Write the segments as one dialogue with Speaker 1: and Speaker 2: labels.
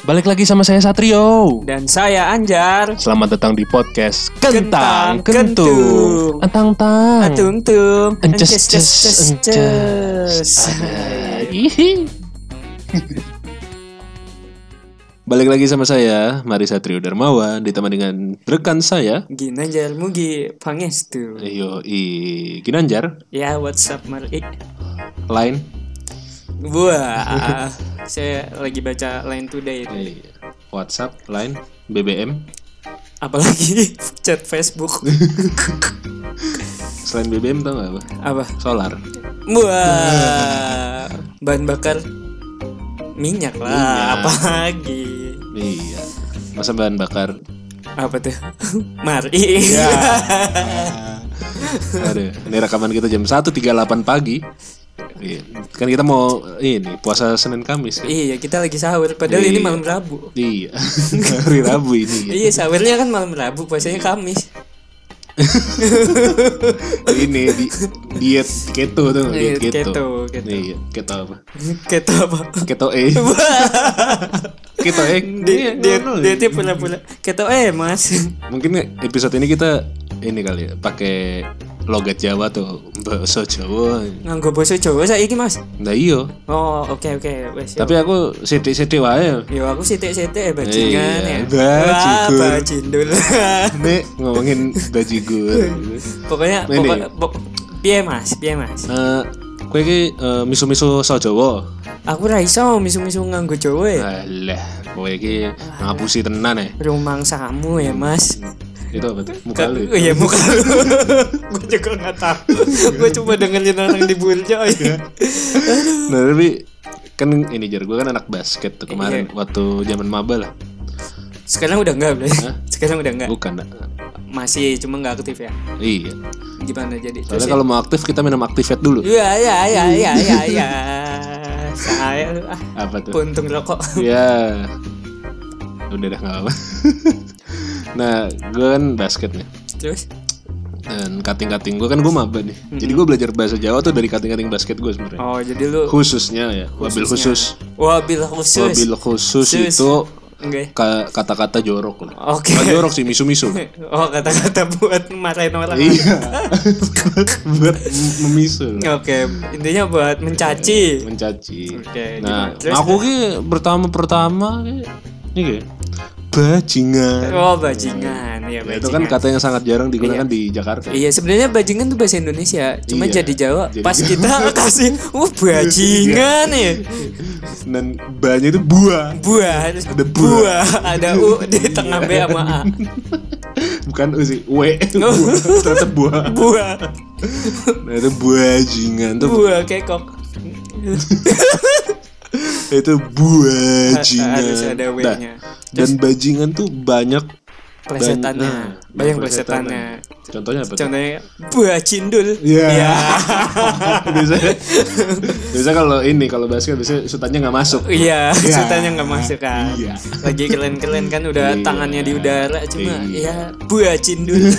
Speaker 1: Balik lagi sama saya Satrio.
Speaker 2: Dan saya Anjar.
Speaker 1: Selamat datang di podcast Kentang
Speaker 2: Kentang
Speaker 1: Kentung.
Speaker 2: Kentung.
Speaker 1: Entang tang.
Speaker 2: Atung tung.
Speaker 1: Ences
Speaker 2: Ences,
Speaker 1: ces. Balik lagi sama saya Mari Satrio Darmawan ditemani dengan rekan saya
Speaker 2: Ginanjar Mugi Pangestu.
Speaker 1: Yo i Ginanjar
Speaker 2: Ya, what's up Mari?
Speaker 1: Line
Speaker 2: Wah, saya lagi baca Line Today itu.
Speaker 1: eh, WhatsApp Line BBM
Speaker 2: Apalagi chat Facebook.
Speaker 1: Selain BBM tau gak apa?
Speaker 2: Apa?
Speaker 1: Solar
Speaker 2: Wah, bahan bakar minyak lah.
Speaker 1: Minyak.
Speaker 2: Apa lagi?
Speaker 1: Iya Masa bahan bakar
Speaker 2: Apa tuh? Mari.
Speaker 1: Aduh, ini rekaman kita jam 1.38 pagi. Iya, Kan kita mau ini puasa Senin Kamis kan?
Speaker 2: Iya, kita lagi sahur. Padahal ini
Speaker 1: Iya.
Speaker 2: malam Rabu.
Speaker 1: Iya. Hari Rabu ini. ya.
Speaker 2: Iya, sahurnya kan malam Rabu, puasanya Kamis.
Speaker 1: ini di, diet keto tuh,
Speaker 2: Iya,
Speaker 1: diet keto.
Speaker 2: keto, keto.
Speaker 1: Iya, keto apa?
Speaker 2: Keto apa?
Speaker 1: Keto E. keto E.
Speaker 2: Dia, dia,
Speaker 1: Iya,
Speaker 2: dia, dia pura-pura Keto eh mas
Speaker 1: Mungkin episode ini kita ini kali ya, pakai logat Jawa tuh, bahasa Jawa.
Speaker 2: Nganggo bahasa Jawa saiki mas
Speaker 1: Nah iyo.
Speaker 2: Oh oke oke wes yo.
Speaker 1: Tapi aku sidik-sidik wae.
Speaker 2: Yo aku sitik-sitik ya bajingan
Speaker 1: Iya,
Speaker 2: ya
Speaker 1: bajigur.
Speaker 2: Wah bajindul
Speaker 1: Nek ngomongin bajigur.
Speaker 2: Pokoknya
Speaker 1: Ini.
Speaker 2: pokoknya pok- Piye mas, piye mas
Speaker 1: Eh, kowe iki eh, misu-misu so Jawa.
Speaker 2: Aku ra iso misu-misu nganggo Jawa ya
Speaker 1: Alah, kowe iki ngapusi tenan ya.
Speaker 2: Rumang samu ya mas
Speaker 1: Itu apa tuh? Muka lu.
Speaker 2: Iya muka lu Gue juga gak tahu Gue cuma dengerin orang di Burjo ya
Speaker 1: Nah, tapi kan ini jar gue kan anak basket tuh kemarin
Speaker 2: Iya.
Speaker 1: waktu zaman maba lah.
Speaker 2: Sekarang udah enggak Bre? Sekarang udah enggak
Speaker 1: Bukan.
Speaker 2: Masih cuma nggak aktif ya
Speaker 1: Iya.
Speaker 2: Gimana jadi
Speaker 1: Soalnya
Speaker 2: ya?
Speaker 1: kalau mau aktif kita minum Activate dulu.
Speaker 2: Iya iya iya iya iya iya. Saya ah
Speaker 1: Apa tuh?
Speaker 2: puntung rokok.
Speaker 1: Ya. Udah dah nggak apa. Nah, gue kan basket nih.
Speaker 2: Terus
Speaker 1: Dan kating-kating gue kan gue maba nih. Jadi gue belajar bahasa Jawa tuh dari kating-kating basket gue sebenarnya.
Speaker 2: oh jadi lu
Speaker 1: Khususnya ya, wabil khusus.
Speaker 2: wabil khusus.
Speaker 1: Wabil khusus
Speaker 2: Khusus.
Speaker 1: itu ka- kata-kata jorok lah.
Speaker 2: Oke.
Speaker 1: Bukan jorok sih, misu-misu.
Speaker 2: Oh kata-kata buat marahin orang.
Speaker 1: iya. Buat mem- memisu.
Speaker 2: Oke, intinya buat mencaci.
Speaker 1: Mencaci.
Speaker 2: Oke,
Speaker 1: Nah,
Speaker 2: gimana? Terus,
Speaker 1: aku ki pertama-pertama ki ini ki bajingan.
Speaker 2: Oh bajingan ya
Speaker 1: Ya,
Speaker 2: bajingan.
Speaker 1: itu kan kata yang sangat jarang digunakan di Jakarta.
Speaker 2: Iya sebenarnya bajingan tuh bahasa Indonesia, cuma
Speaker 1: Iya,
Speaker 2: jadi Jawa.
Speaker 1: jadi
Speaker 2: Pas
Speaker 1: Jawa.
Speaker 2: kita kasih, uh bajingan ya.
Speaker 1: Dan banyak itu buah.
Speaker 2: Buah,
Speaker 1: Ada buah.
Speaker 2: buah, ada u di tengah B sama A.
Speaker 1: Bukan U sih, W. buah. Ternyata buah.
Speaker 2: Buah,
Speaker 1: Nah, itu bajingan tuh
Speaker 2: buah kekok.
Speaker 1: itu bajingan.
Speaker 2: Harus ada
Speaker 1: Nah, dan bajingan tuh banyak
Speaker 2: Plesetannya,
Speaker 1: Nah,
Speaker 2: banyak
Speaker 1: plesetannya. Contohnya apa?
Speaker 2: Contohnya buah cindul.
Speaker 1: Iya.
Speaker 2: Iya.
Speaker 1: biasanya, biasanya kalau ini kalau basket biasanya sutannya nggak masuk.
Speaker 2: Iya,
Speaker 1: Iya.
Speaker 2: sutanya nggak masuk kan.
Speaker 1: Iya.
Speaker 2: Lagi keren-keren kan udah
Speaker 1: Iya.
Speaker 2: tangannya di udara cuma
Speaker 1: Iya.
Speaker 2: ya buah cindul.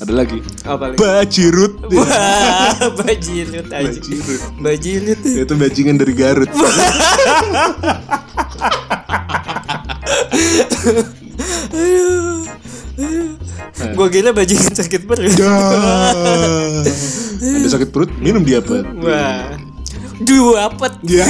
Speaker 1: Ada lagi.
Speaker 2: Apa lagi?
Speaker 1: Bajirut.
Speaker 2: Wah, bajilut aja.
Speaker 1: Bajirut.
Speaker 2: Bajilut.
Speaker 1: Itu bajingan dari Garut.
Speaker 2: Gua kira bajingan sakit perut.
Speaker 1: Dah. Ada sakit perut, minum dia apa?
Speaker 2: Wah. Dua pet.
Speaker 1: Ya.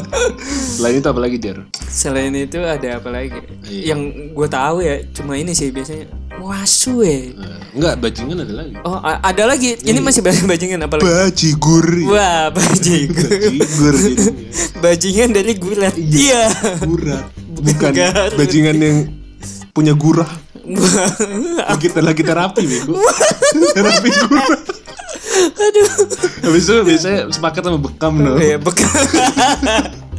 Speaker 1: Selain itu apa lagi Jar?
Speaker 2: Selain itu ada apa lagi?
Speaker 1: Iya.
Speaker 2: Yang gue tahu ya cuma ini sih biasanya. Wasu eh.
Speaker 1: Eh, enggak, bajingan ada lagi.
Speaker 2: Oh, ada lagi. Ini
Speaker 1: Iya.
Speaker 2: masih bahasa bajingan apa lagi?
Speaker 1: Bajigur.
Speaker 2: Wah, bajingan.
Speaker 1: Bajigur jadinya.
Speaker 2: bajingan dari gulat. Iya.
Speaker 1: Gurat. Bukan
Speaker 2: Garut.
Speaker 1: bajingan yang punya gurah. Kita lagi terapi bego. terapi gurah.
Speaker 2: Aduh.
Speaker 1: Habis itu biasanya sepakat sama bekam no.
Speaker 2: Ya, bekam.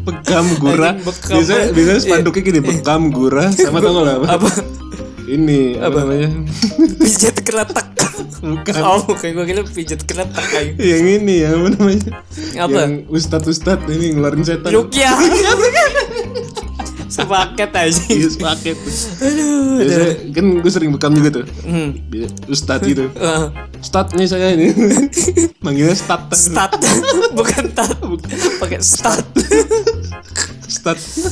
Speaker 1: Bekam
Speaker 2: bekam.
Speaker 1: Biasanya biasanya spanduknya gini, bekam gurah sama tau gak apa?
Speaker 2: apa?
Speaker 1: Ini apa, namanya?
Speaker 2: Pijat keletak.
Speaker 1: Bukan.
Speaker 2: Oh, kayak gue kira pijat keletak kayak.
Speaker 1: Yang ini yang apa namanya?
Speaker 2: Apa?
Speaker 1: Yang ustadz ustadz ini ngeluarin setan.
Speaker 2: Rukia. Sepaket aja.
Speaker 1: Iya sepaket.
Speaker 2: Aduh.
Speaker 1: Biasanya kan gue sering bekam juga tuh.
Speaker 2: Hmm.
Speaker 1: Ustadz gitu. Ustadz nih saya ini. Manggilnya stat.
Speaker 2: stat bukan tat pakai stat
Speaker 1: bangsat.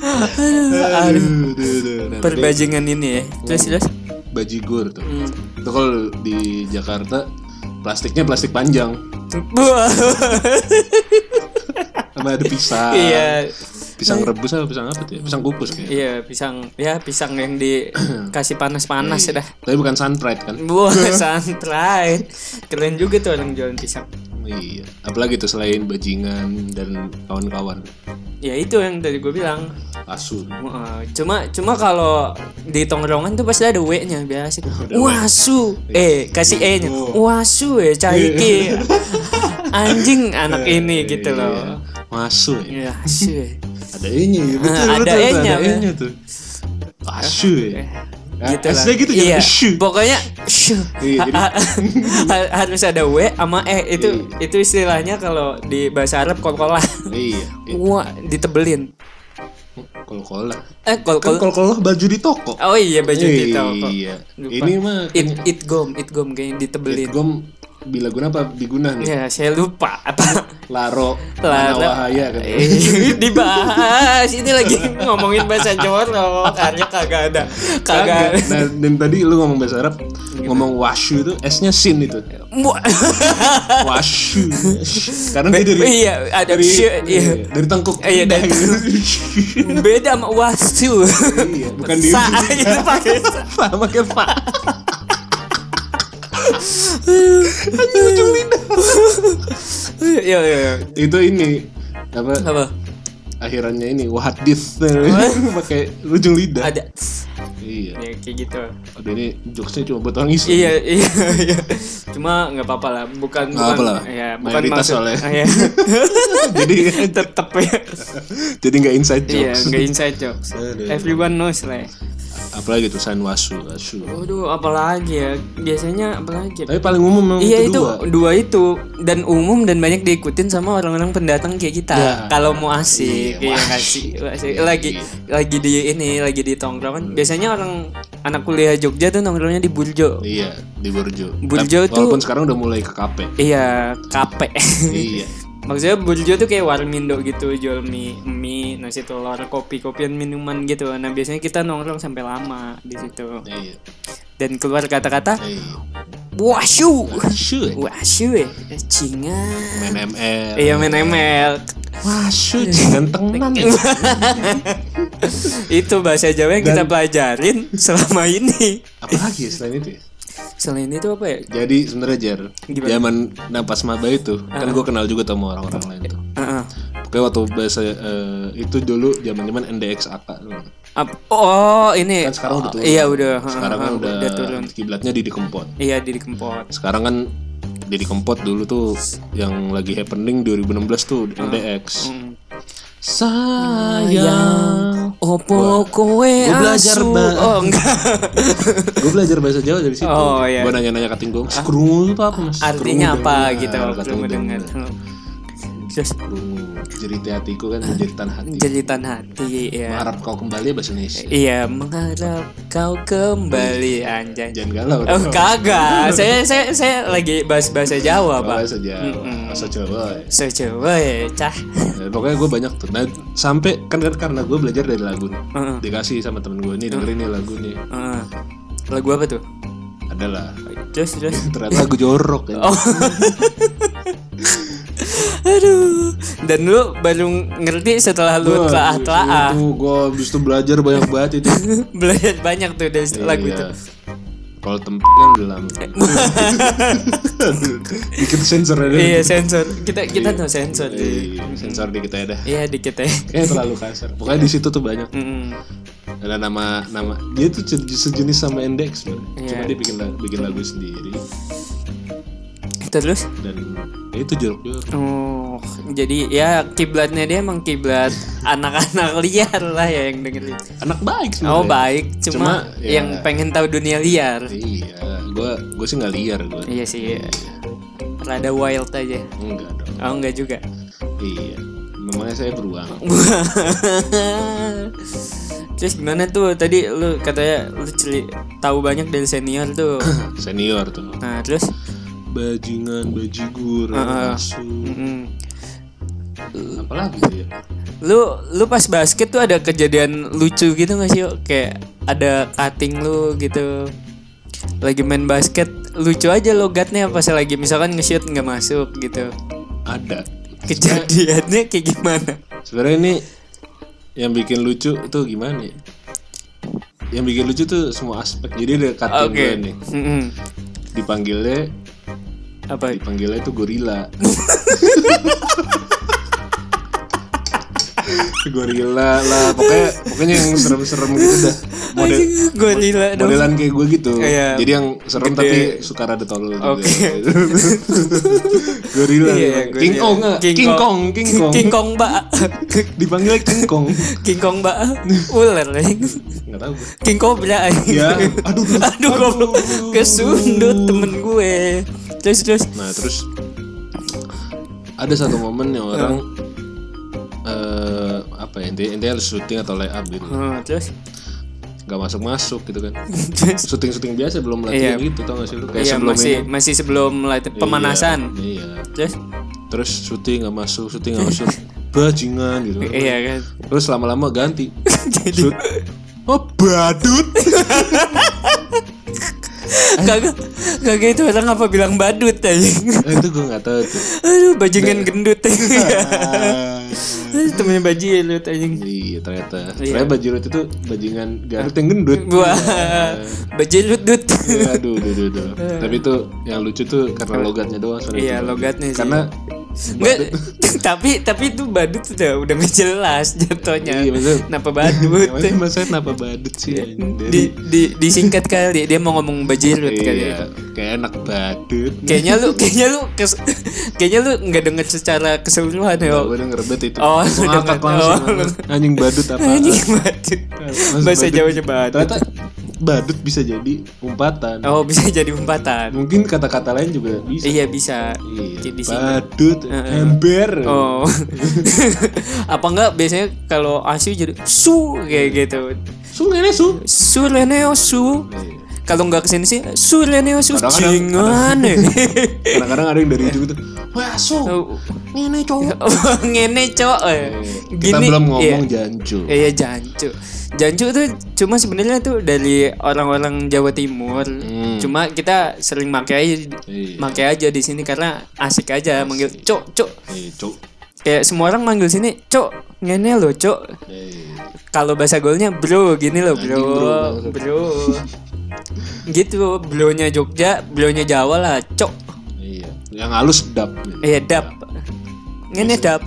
Speaker 2: aduh,
Speaker 1: Aduh, aduh, aduh.
Speaker 2: Perbajingan ini ya terus terus
Speaker 1: bajigur tuh.
Speaker 2: Hmm.
Speaker 1: Itu kalau di Jakarta plastiknya plastik panjang. Sama ada pisang.
Speaker 2: iya
Speaker 1: Pisang rebus apa pisang apa tuh ya? Pisang kukus kayak.
Speaker 2: iya pisang ya pisang yang dikasih panas-panas ya dah
Speaker 1: Tapi bukan sunpride kan?
Speaker 2: Wah, santai. Keren juga tuh orang jualan pisang.
Speaker 1: Iya. Apalagi tuh selain bajingan dan kawan-kawan.
Speaker 2: Ya itu yang tadi gue bilang.
Speaker 1: Asu.
Speaker 2: Cuma cuma kalau di tongkrongan tuh pasti ada W-nya biasa. Wasu. Eh, kasih E-nya. Wasu eh caiki. Anjing anak ini gitu loh.
Speaker 1: Masuk ya.
Speaker 2: Ya, asu. eh.
Speaker 1: Ada E-nya ya. Betul,
Speaker 2: ada E-nya,
Speaker 1: Ada
Speaker 2: ya.
Speaker 1: E-nya tuh. Asu ya.
Speaker 2: Gitu lah.
Speaker 1: S-nya gitu
Speaker 2: iya.
Speaker 1: shu.
Speaker 2: Pokoknya shu.
Speaker 1: Iya,
Speaker 2: harus ada W sama E itu itu istilahnya kalau di bahasa Arab kol-kolah.
Speaker 1: Iya. iya.
Speaker 2: Wah, ditebelin.
Speaker 1: Kol-kola.
Speaker 2: Eh,
Speaker 1: Kan
Speaker 2: kol.
Speaker 1: kol-kola baju di toko.
Speaker 2: Oh iya baju kita kok.
Speaker 1: Iya. Ini mah
Speaker 2: It it gom, it gom kayaknya ditebelin.
Speaker 1: Gom bila guna apa diguna nih?
Speaker 2: Ya, saya lupa apa.
Speaker 1: Laro,
Speaker 2: Laro.
Speaker 1: Mana Wahaya kan.
Speaker 2: Eh, dibahas ini lagi ngomongin bahasa jorok akhirnya kagak ada kagak
Speaker 1: Kagak. Nah, dan tadi lu ngomong bahasa Arab, ngomong washu itu S-nya sin itu. Washu. Karena dia dari
Speaker 2: iya ada
Speaker 1: dari
Speaker 2: shu- iya.
Speaker 1: dari tengkuk.
Speaker 2: Iya, dari beda sama wastu
Speaker 1: Iya, bukan di
Speaker 2: sa itu pakai sa.
Speaker 1: Fa pakai fa.
Speaker 2: Iya iya iya.
Speaker 1: Itu ini apa?
Speaker 2: apa
Speaker 1: Akhirannya ini wahadis pakai ujung lidah.
Speaker 2: ada
Speaker 1: Iya.
Speaker 2: ya kayak gitu
Speaker 1: Aduh ini jokesnya cuma buat orang Islam.
Speaker 2: iya iya iya cuma nggak apa-apa lah bukan
Speaker 1: Nggak
Speaker 2: bukan
Speaker 1: apa lah.
Speaker 2: ya bukan
Speaker 1: Mayoritas
Speaker 2: maksud
Speaker 1: soalnya.
Speaker 2: Ah, iya.
Speaker 1: jadi
Speaker 2: tetep ya
Speaker 1: jadi nggak inside
Speaker 2: iya
Speaker 1: jokes.
Speaker 2: nggak inside jokes
Speaker 1: Aduh.
Speaker 2: everyone knows lah ya.
Speaker 1: Apalagi tuh san wasu, wasu.
Speaker 2: Waduh, apalagi ya? Biasanya apalagi?
Speaker 1: Tapi paling umum memang
Speaker 2: Iya itu
Speaker 1: dua.
Speaker 2: dua itu dan umum dan banyak diikutin sama orang-orang pendatang kayak kita.
Speaker 1: Ya.
Speaker 2: Kalau mau asik,
Speaker 1: Iya,
Speaker 2: iya nggak sih? Asik. Lagi lagi di ini, lagi di tongkrongan. Biasanya orang anak kuliah Jogja tuh nongkrongnya di Burjo.
Speaker 1: Iya, di Burjo.
Speaker 2: Burjo
Speaker 1: Tapi
Speaker 2: tuh-
Speaker 1: walaupun sekarang udah mulai ke kape.
Speaker 2: Iya, kape.
Speaker 1: iya.
Speaker 2: Maksudnya Burjo tuh kayak warmindo gitu, jual mie, mie, nasi telur, kopi, kopian minuman gitu. Nah biasanya kita nongkrong sampai lama di situ.
Speaker 1: Iya.
Speaker 2: Dan keluar kata-kata,
Speaker 1: Iya.
Speaker 2: washu,
Speaker 1: Wasu.
Speaker 2: washu, ya, cingan.
Speaker 1: Main ML.
Speaker 2: Iya main ML.
Speaker 1: Wasu, gantengan.
Speaker 2: Itu bahasa Jawa yang kita pelajarin selama ini.
Speaker 1: Apalagi ya selain itu ya?
Speaker 2: Selain itu apa ya?
Speaker 1: Jadi sebenarnya Jar,
Speaker 2: Gimana?
Speaker 1: zaman napas maba itu kan gue kenal juga sama orang-orang lain tuh.
Speaker 2: Heeh.
Speaker 1: Pokoknya waktu bahasa eh, itu dulu zaman-zaman NDX AK.
Speaker 2: Ap- oh ini.
Speaker 1: Kan sekarang udah turun.
Speaker 2: Iya udah.
Speaker 1: Sekarang kan
Speaker 2: Heeh,
Speaker 1: udah,
Speaker 2: turun.
Speaker 1: kiblatnya Didi Kempot.
Speaker 2: Iya di Kempot.
Speaker 1: Sekarang kan Didi Kempot dulu tuh yang lagi happening 2016 tuh NDX.
Speaker 2: Hmm.
Speaker 1: Sayang.
Speaker 2: Opo kowe
Speaker 1: Gua belajar. Mbak.
Speaker 2: Oh enggak.
Speaker 1: gue belajar bahasa Jawa dari situ.
Speaker 2: Oh, iya.
Speaker 1: Gue nanya-nanya kating gue, krungu itu apa mas?
Speaker 2: Artinya apa gitu
Speaker 1: kata
Speaker 2: waktu mendengar.
Speaker 1: Dengar.
Speaker 2: Terus
Speaker 1: Krungu. Jeriti hatiku kan menjeritan hati.
Speaker 2: jelitan hati ya.
Speaker 1: Mengharap kau kembali ya bahasa Indonesia.
Speaker 2: Iya, mengharap kau kembali anjay.
Speaker 1: Jangan galau.
Speaker 2: Oh kagak, saya saya saya lagi bahas bahasa Jawa pak.
Speaker 1: Bahasa Jawa. Bahasa Jawa. ya.
Speaker 2: Sejawa ya cah.
Speaker 1: Ya, pokoknya gue banyak tuh. Nah, sampai kan kan karena gue belajar dari lagu nih.
Speaker 2: Heeh.
Speaker 1: Dikasih sama temen gue nih dengerin nih lagu nih.
Speaker 2: Heeh. Lagu apa tuh?
Speaker 1: Adalah.
Speaker 2: Terus terus.
Speaker 1: Ternyata lagu jorok ya.
Speaker 2: Oh. Aduh. Dan lu baru ngerti setelah lu telah telah
Speaker 1: Itu gue habis itu belajar banyak banget itu.
Speaker 2: belajar banyak tuh dari lagu itu.
Speaker 1: Iya. Kalau tempat kan udah lama. Dikit sensor aja.
Speaker 2: Iya sensor. Kita kita no sensor di.
Speaker 1: Iya, sensor dikit aja dah.
Speaker 2: Iya dikit ya.
Speaker 1: Kayaknya terlalu kasar. Pokoknya di situ tuh banyak. Ada nama nama dia tuh se- sejenis sama Index sebenarnya.
Speaker 2: Iya.
Speaker 1: Cuma dia bikin lagu, bikin lagu sendiri
Speaker 2: Terus?
Speaker 1: dan ya itu jorok-jorok.
Speaker 2: Oh, jadi ya kiblatnya dia emang kiblat anak-anak liar lah ya yang dengerin.
Speaker 1: Anak baik
Speaker 2: Oh
Speaker 1: sebenarnya.
Speaker 2: baik, cuma,
Speaker 1: Cuma, ya-
Speaker 2: yang pengen tahu dunia liar.
Speaker 1: Iya, gua gua sih nggak liar gua.
Speaker 2: Iya sih, rada wild aja.
Speaker 1: Enggak dong.
Speaker 2: Oh enggak juga.
Speaker 1: Iya. Memangnya saya beruang.
Speaker 2: Terus gimana tuh tadi lu katanya lu celi tahu banyak dari senior tuh.
Speaker 1: Senior tuh.
Speaker 2: Nah terus,
Speaker 1: Bajingan, bajigur,
Speaker 2: Heeh.
Speaker 1: asu.
Speaker 2: mm,
Speaker 1: Apalagi tuh ya?
Speaker 2: Lu lu pas basket tuh ada kejadian lucu gitu gak sih? Yo? Kayak ada cutting lu gitu. Lagi main basket lucu aja logatnya pas lagi misalkan nge-shoot nggak masuk gitu.
Speaker 1: ada
Speaker 2: Kejadiannya kayak gimana?
Speaker 1: sebenarnya ini yang bikin lucu itu gimana ya yang bikin lucu tuh semua aspek jadi ada cutting
Speaker 2: Oke.
Speaker 1: gue nih
Speaker 2: Mm-mm.
Speaker 1: dipanggilnya
Speaker 2: Apa?
Speaker 1: dipanggilnya itu gorila gorila lah pokoknya pokoknya yang serem-serem gitu dah model
Speaker 2: gorila dong.
Speaker 1: modelan kayak gue gitu
Speaker 2: Iya.
Speaker 1: jadi yang serem
Speaker 2: Gede.
Speaker 1: tapi suka rada tolol juga
Speaker 2: Oke.
Speaker 1: gorila
Speaker 2: Iya, gorila.
Speaker 1: king kong nggak? king kong king kong
Speaker 2: King Kong Mbak.
Speaker 1: dipanggil king kong
Speaker 2: King Kong Mbak. Ular anjing.
Speaker 1: nggak tahu
Speaker 2: King anjing.
Speaker 1: ya aduh aduh,
Speaker 2: Aduh goblok. Kesundut temen gue. Terus terus.
Speaker 1: Nah terus ada satu momen yang orang eh apa ya intinya, intinya harus syuting atau lay up gitu.
Speaker 2: Hmm, terus?
Speaker 1: Nggak masuk masuk gitu kan. Syuting syuting biasa belum latihan
Speaker 2: Iya.
Speaker 1: gitu tau gak sih lu? Kayak
Speaker 2: Iya
Speaker 1: sebelum
Speaker 2: masih
Speaker 1: ini.
Speaker 2: masih sebelum latihan pemanasan.
Speaker 1: iya, iya.
Speaker 2: Terus?
Speaker 1: Terus syuting nggak masuk syuting nggak masuk. Bajingan gitu
Speaker 2: iya kan.
Speaker 1: terus lama-lama ganti.
Speaker 2: Jadi
Speaker 1: shoot. Oh badut.
Speaker 2: Kagak kagak itu orang apa bilang badut anjing.
Speaker 1: Eh, itu gue nggak tahu tuh
Speaker 2: Aduh bajingan gendut Temennya bajilut anjing.
Speaker 1: iya ternyata. Ternyata bajirut itu bajingan garut yang gendut.
Speaker 2: Wah, bajilut dut.
Speaker 1: Iya, aduh, aduh, aduh, aduh. Tapi itu yang lucu tuh karena logatnya doang. sorry.
Speaker 2: Iya, logatnya sih.
Speaker 1: Karena
Speaker 2: Enggak, tapi tapi itu badut udah udah nggak jelas jatuhnya.
Speaker 1: Iya, maksudnya-
Speaker 2: Kenapa badut?
Speaker 1: Emangnya maksudnya kenapa badut sih? Dari-
Speaker 2: di, di disingkat kali dia mau ngomong bajirut kali ya.
Speaker 1: Iya, kayak enak badut.
Speaker 2: Kayaknya lu kayaknya lu kes, kayaknya lu nggak denger secara keseluruhan ya.
Speaker 1: Gue denger bet itu.
Speaker 2: Oh,
Speaker 1: ngakak
Speaker 2: nggak-
Speaker 1: langsung.
Speaker 2: oh.
Speaker 1: Anjing badut apa?
Speaker 2: Anjing badut. Bahasa
Speaker 1: badut.
Speaker 2: Jawanya badut.
Speaker 1: Ternyata badut bisa jadi umpatan.
Speaker 2: Oh, bisa jadi umpatan.
Speaker 1: Mungkin kata-kata lain juga bisa.
Speaker 2: Iya bisa.
Speaker 1: Iya,
Speaker 2: Jadi
Speaker 1: badut, ember.
Speaker 2: Oh. Apa enggak biasanya kalau asu jadi su kayak gitu.
Speaker 1: Su ngene su.
Speaker 2: Su leneo su.
Speaker 1: Iya.
Speaker 2: Kalau nggak ke sini sih su leneo su
Speaker 1: Kadang-kadang-
Speaker 2: jingan.
Speaker 1: Kadang-kadang ada yang dari ujung itu, wah su,
Speaker 2: Oh,
Speaker 1: ngene cowok.
Speaker 2: ngene cok. Eh,
Speaker 1: Kita
Speaker 2: Gini,
Speaker 1: belum
Speaker 2: iya.
Speaker 1: ngomong jancu.
Speaker 2: Iya jancu. Jancu tuh cuma sebenarnya tuh dari orang-orang Jawa Timur.
Speaker 1: Hmm.
Speaker 2: Cuma kita sering pakai aja,
Speaker 1: Iya.
Speaker 2: pakai aja di sini karena asik aja manggil cok cok.
Speaker 1: Cok.
Speaker 2: Kayak semua orang manggil sini cok ngene loh cok.
Speaker 1: Eh,
Speaker 2: Kalau bahasa golnya bro gini loh bro,
Speaker 1: Anjing, bro,
Speaker 2: bro. gitu, blonya Jogja, blonya Jawa lah cok.
Speaker 1: iya. Yang halus dap.
Speaker 2: Iya dap. Ngene dap.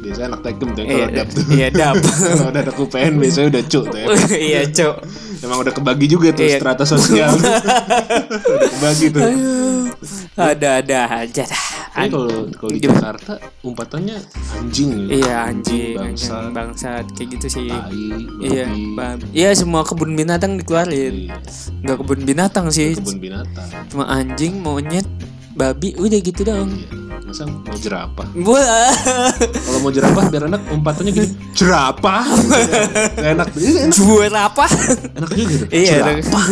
Speaker 1: Biasanya anak tekem tuh
Speaker 2: Iya,
Speaker 1: kalau dap tuh.
Speaker 2: iya dap.
Speaker 1: Kalau udah ada UPN biasanya udah cuk tuh ya.
Speaker 2: iya cok.
Speaker 1: Emang udah kebagi juga tuh
Speaker 2: Iya.
Speaker 1: strata sosial. udah kebagi tuh.
Speaker 2: Ada-ada aja dah.
Speaker 1: Tapi kalau kalau di Jakarta umpatannya anjing ya.
Speaker 2: Iya anjing,
Speaker 1: bangsa,
Speaker 2: anjing bangsat kayak gitu sih.
Speaker 1: tai,
Speaker 2: Iya, paham. Iya semua kebun binatang dikeluarin.
Speaker 1: Iya,
Speaker 2: Nggak kebun binatang sih,
Speaker 1: kebun binatang.
Speaker 2: cuma anjing, monyet, babi, udah gitu dong.
Speaker 1: Iya. Masa mau jerapah? Kalau mau jerapah biar enak umpatannya gini. Jerapah. Gak enak. Iya, enak.
Speaker 2: apa?
Speaker 1: Enak juga gitu.
Speaker 2: Iya,
Speaker 1: Jerapah.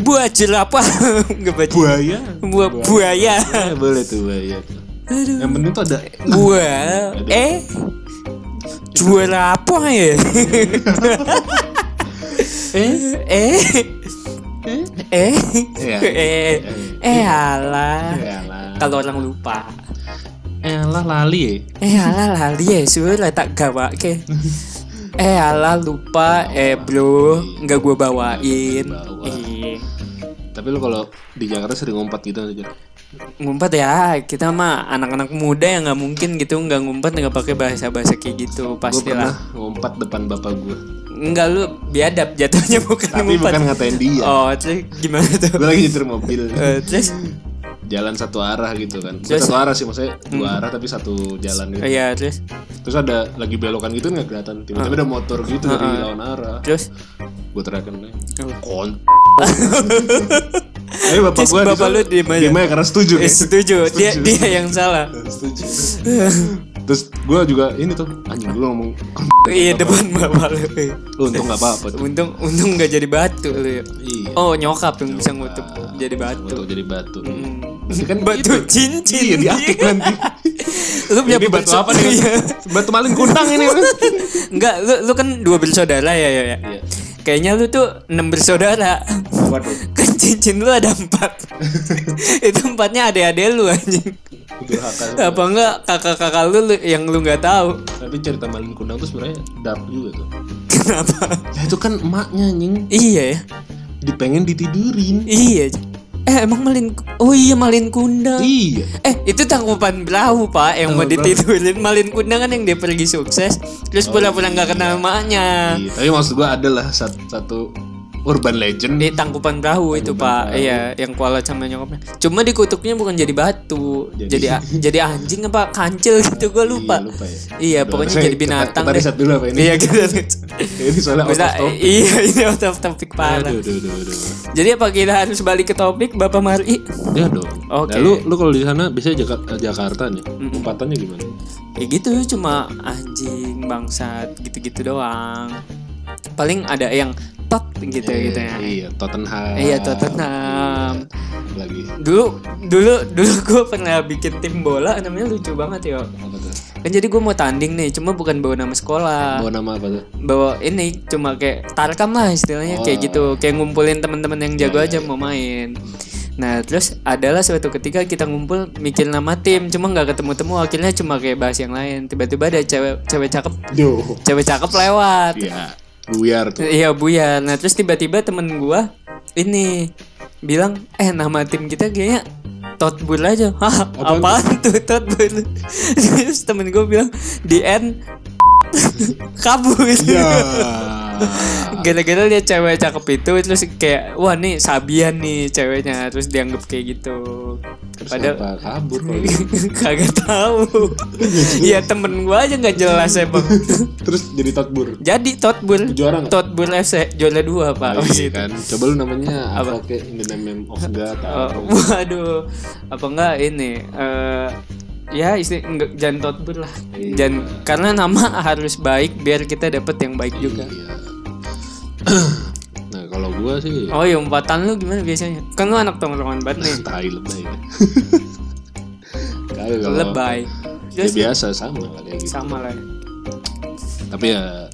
Speaker 2: buat jerapah, nggak baca.
Speaker 1: Buaya.
Speaker 2: Buat buaya,
Speaker 1: Eh, boleh tuh buaya. tuh. Yang penting tuh ada
Speaker 2: buah, eh, jual apa ya?
Speaker 1: eh
Speaker 2: eh,
Speaker 1: eh
Speaker 2: eh,
Speaker 1: Iya.
Speaker 2: eh, eh, alah.
Speaker 1: ya lah.
Speaker 2: Kalau orang lupa.
Speaker 1: Eh lah lali ya.
Speaker 2: Eh alah lali ya sudah tak gawa ke. Eh alah lupa eh bro nggak gue bawain.
Speaker 1: Bawa.
Speaker 2: Iya.
Speaker 1: Tapi lu kalau di Jakarta sering ngumpat gitu aja.
Speaker 2: Ngumpet ya kita mah anak-anak muda yang nggak mungkin gitu nggak ngumpet nggak pakai bahasa-bahasa kayak gitu
Speaker 1: Gue
Speaker 2: pastilah.
Speaker 1: pernah ngumpat depan bapak gue.
Speaker 2: Enggak lu biadab jatuhnya bukan
Speaker 1: Tapi
Speaker 2: ngumpet.
Speaker 1: bukan ngatain dia.
Speaker 2: Oh terus gimana tuh?
Speaker 1: Gue lagi nyetir mobil.
Speaker 2: Eh, terus
Speaker 1: Jalan satu arah gitu kan.
Speaker 2: Terus?
Speaker 1: satu arah sih maksudnya dua arah tapi satu jalan gitu.
Speaker 2: iya terus
Speaker 1: Terus ada lagi belokan gitu nggak kelihatan. Tiba-tiba ada motor gitu dari lawan arah.
Speaker 2: terus
Speaker 1: Gue teriakin
Speaker 2: Oh.
Speaker 1: kon. Eh bapak gue
Speaker 2: bapak lu diem aja.
Speaker 1: Diem aja karena setuju.
Speaker 2: eh, setuju dia dia yang salah.
Speaker 1: setuju. Terus gue juga ini tuh anjing gue ngomong
Speaker 2: Iya depan bapak lu.
Speaker 1: lu untung nggak apa-apa tuh.
Speaker 2: Untung untung nggak jadi batu lu ya.
Speaker 1: Iya.
Speaker 2: Oh nyokap yang bisa ngutup jadi batu.
Speaker 1: Untuk jadi batu.
Speaker 2: Hmm.
Speaker 1: Tapi kan
Speaker 2: Batu
Speaker 1: itu.
Speaker 2: cincin.
Speaker 1: Iya diakik nanti.
Speaker 2: lu punya
Speaker 1: Ini batu apa nih?
Speaker 2: Iya.
Speaker 1: Batu malin kundang ini.
Speaker 2: Enggak, lu lu kan dua bersaudara ya ya. ya.
Speaker 1: Iya.
Speaker 2: Kayaknya lu tuh enam bersaudara.
Speaker 1: Waduh.
Speaker 2: kan cincin lu ada empat. itu empatnya adik-adik lu anjing. Apa enggak kakak-kakak lu, yang lu nggak tahu?
Speaker 1: Tapi cerita malin kundang tuh sebenarnya dark juga tuh.
Speaker 2: Kenapa?
Speaker 1: Ya itu kan emaknya anjing
Speaker 2: iya ya.
Speaker 1: dipengen ditidurin.
Speaker 2: Iya. Eh emang malin Oh iya malin kundang.
Speaker 1: Iya.
Speaker 2: Eh itu tangkupan perahu pak yang mau ditidurin malin kundang kan yang dia pergi sukses terus pura-pura nggak kenal emaknya.
Speaker 1: Iya, tapi maksud gua adalah satu, satu urban legend.
Speaker 2: Di tangkupan perahu itu pak, iya yang kualat sama nyokapnya. Cuma dikutuknya bukan jadi batu, jadi a- jadi anjing apa kancil gitu gue lupa.
Speaker 1: Iya, lupa ya.
Speaker 2: Iya pokoknya
Speaker 1: Saya-
Speaker 2: jadi binatang
Speaker 1: kita
Speaker 2: deh.
Speaker 1: riset dulu apa ini?
Speaker 2: Iya gitu.
Speaker 1: ini soalnya out
Speaker 2: Bisa,
Speaker 1: of topic.
Speaker 2: iya ini out of topic parah.
Speaker 1: Aduh, aduh, aduh, aduh.
Speaker 2: Jadi apa kita harus balik ke topik Bapak Mari?
Speaker 1: Ya dong.
Speaker 2: Oke.
Speaker 1: Nah, lu lu kalau di sana biasanya Jakarta, Jakarta nih. Umpatannya gimana?
Speaker 2: Ya gitu cuma anjing bangsat gitu-gitu doang. Paling ada yang tot gitu gitu ya.
Speaker 1: Iya, Tottenham.
Speaker 2: Iya Tottenham.
Speaker 1: Lagi.
Speaker 2: Dulu dulu dulu gue pernah bikin tim bola namanya lucu banget ya.
Speaker 1: Apa tuh?
Speaker 2: Kan jadi gue mau tanding nih, cuma bukan bawa nama sekolah.
Speaker 1: Bawa nama apa tuh?
Speaker 2: Bawa ini cuma kayak tarkam lah istilahnya kayak gitu, kayak ngumpulin teman-teman yang jago aja mau main. Nah terus adalah suatu ketika kita ngumpul mikir nama tim, cuma nggak ketemu-temu, akhirnya cuma kayak bahas yang lain. Tiba-tiba ada cewek cewek cakep,
Speaker 1: Yo.
Speaker 2: cewek cakep lewat.
Speaker 1: Iya. Buyar tuh.
Speaker 2: Iya Buya. Nah terus tiba-tiba temen gua ini bilang, eh nama tim kita kayaknya Totbur aja. Hah, apaan tuh Totbur? terus temen gua bilang di end kabur.
Speaker 1: Ya.
Speaker 2: Gara-gara dia cewek cakep itu terus kayak wah nih Sabian nih ceweknya terus dianggap kayak gitu.
Speaker 1: Terus
Speaker 2: Padahal
Speaker 1: apa kabur gitu?
Speaker 2: kagak tahu. Iya temen gua aja nggak jelas emang.
Speaker 1: Terus jadi Totbur.
Speaker 2: Jadi Totbur.
Speaker 1: Juara nggak?
Speaker 2: Totbur FC juara dua pak.
Speaker 1: Oh, iya kan. Coba lu namanya apa, kayak in the name of God
Speaker 2: Oh, waduh, apa enggak ini? eh ya isti enggak jangan totbur lah.
Speaker 1: Iya.
Speaker 2: Jangan karena nama harus baik biar kita dapat yang baik juga.
Speaker 1: Iya. nah, kalau gua sih
Speaker 2: Oh ya umpatan lu gimana biasanya? Kan lu anak tongkrongan banget nih.
Speaker 1: tai lebay. ya. Kali kalau
Speaker 2: Lebay.
Speaker 1: ya biasa sama kali ya gitu.
Speaker 2: Sama lah.
Speaker 1: Tapi ya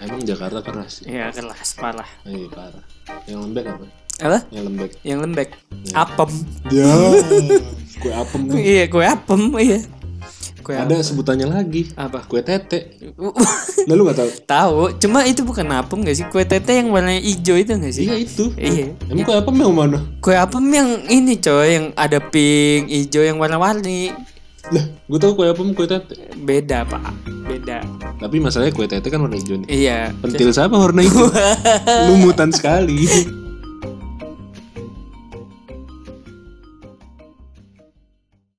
Speaker 1: emang Jakarta keras sih.
Speaker 2: Iya kelas parah.
Speaker 1: Iya parah. Yang lembek apa?
Speaker 2: Apa?
Speaker 1: Yang lembek.
Speaker 2: Yang lembek.
Speaker 1: Iya.
Speaker 2: Apem.
Speaker 1: Ya. Kue apem tuh.
Speaker 2: iya, kue apem, iya. Kue apem.
Speaker 1: Ada sebutannya lagi.
Speaker 2: Apa?
Speaker 1: Kue tete. Lalu nggak tahu?
Speaker 2: Tahu, cuma itu bukan apem gak sih? Kue tete yang warnanya hijau itu gak sih?
Speaker 1: Iya itu.
Speaker 2: Iya.
Speaker 1: Emang kue apem yang mana?
Speaker 2: Kue apem yang ini coy, yang ada pink, hijau, yang warna-warni.
Speaker 1: Lah, gue tau kue apem kue tete.
Speaker 2: Beda pak, beda.
Speaker 1: Tapi masalahnya kue tete kan warna hijau nih.
Speaker 2: Iya.
Speaker 1: Pentil siapa warna hijau? Lumutan sekali.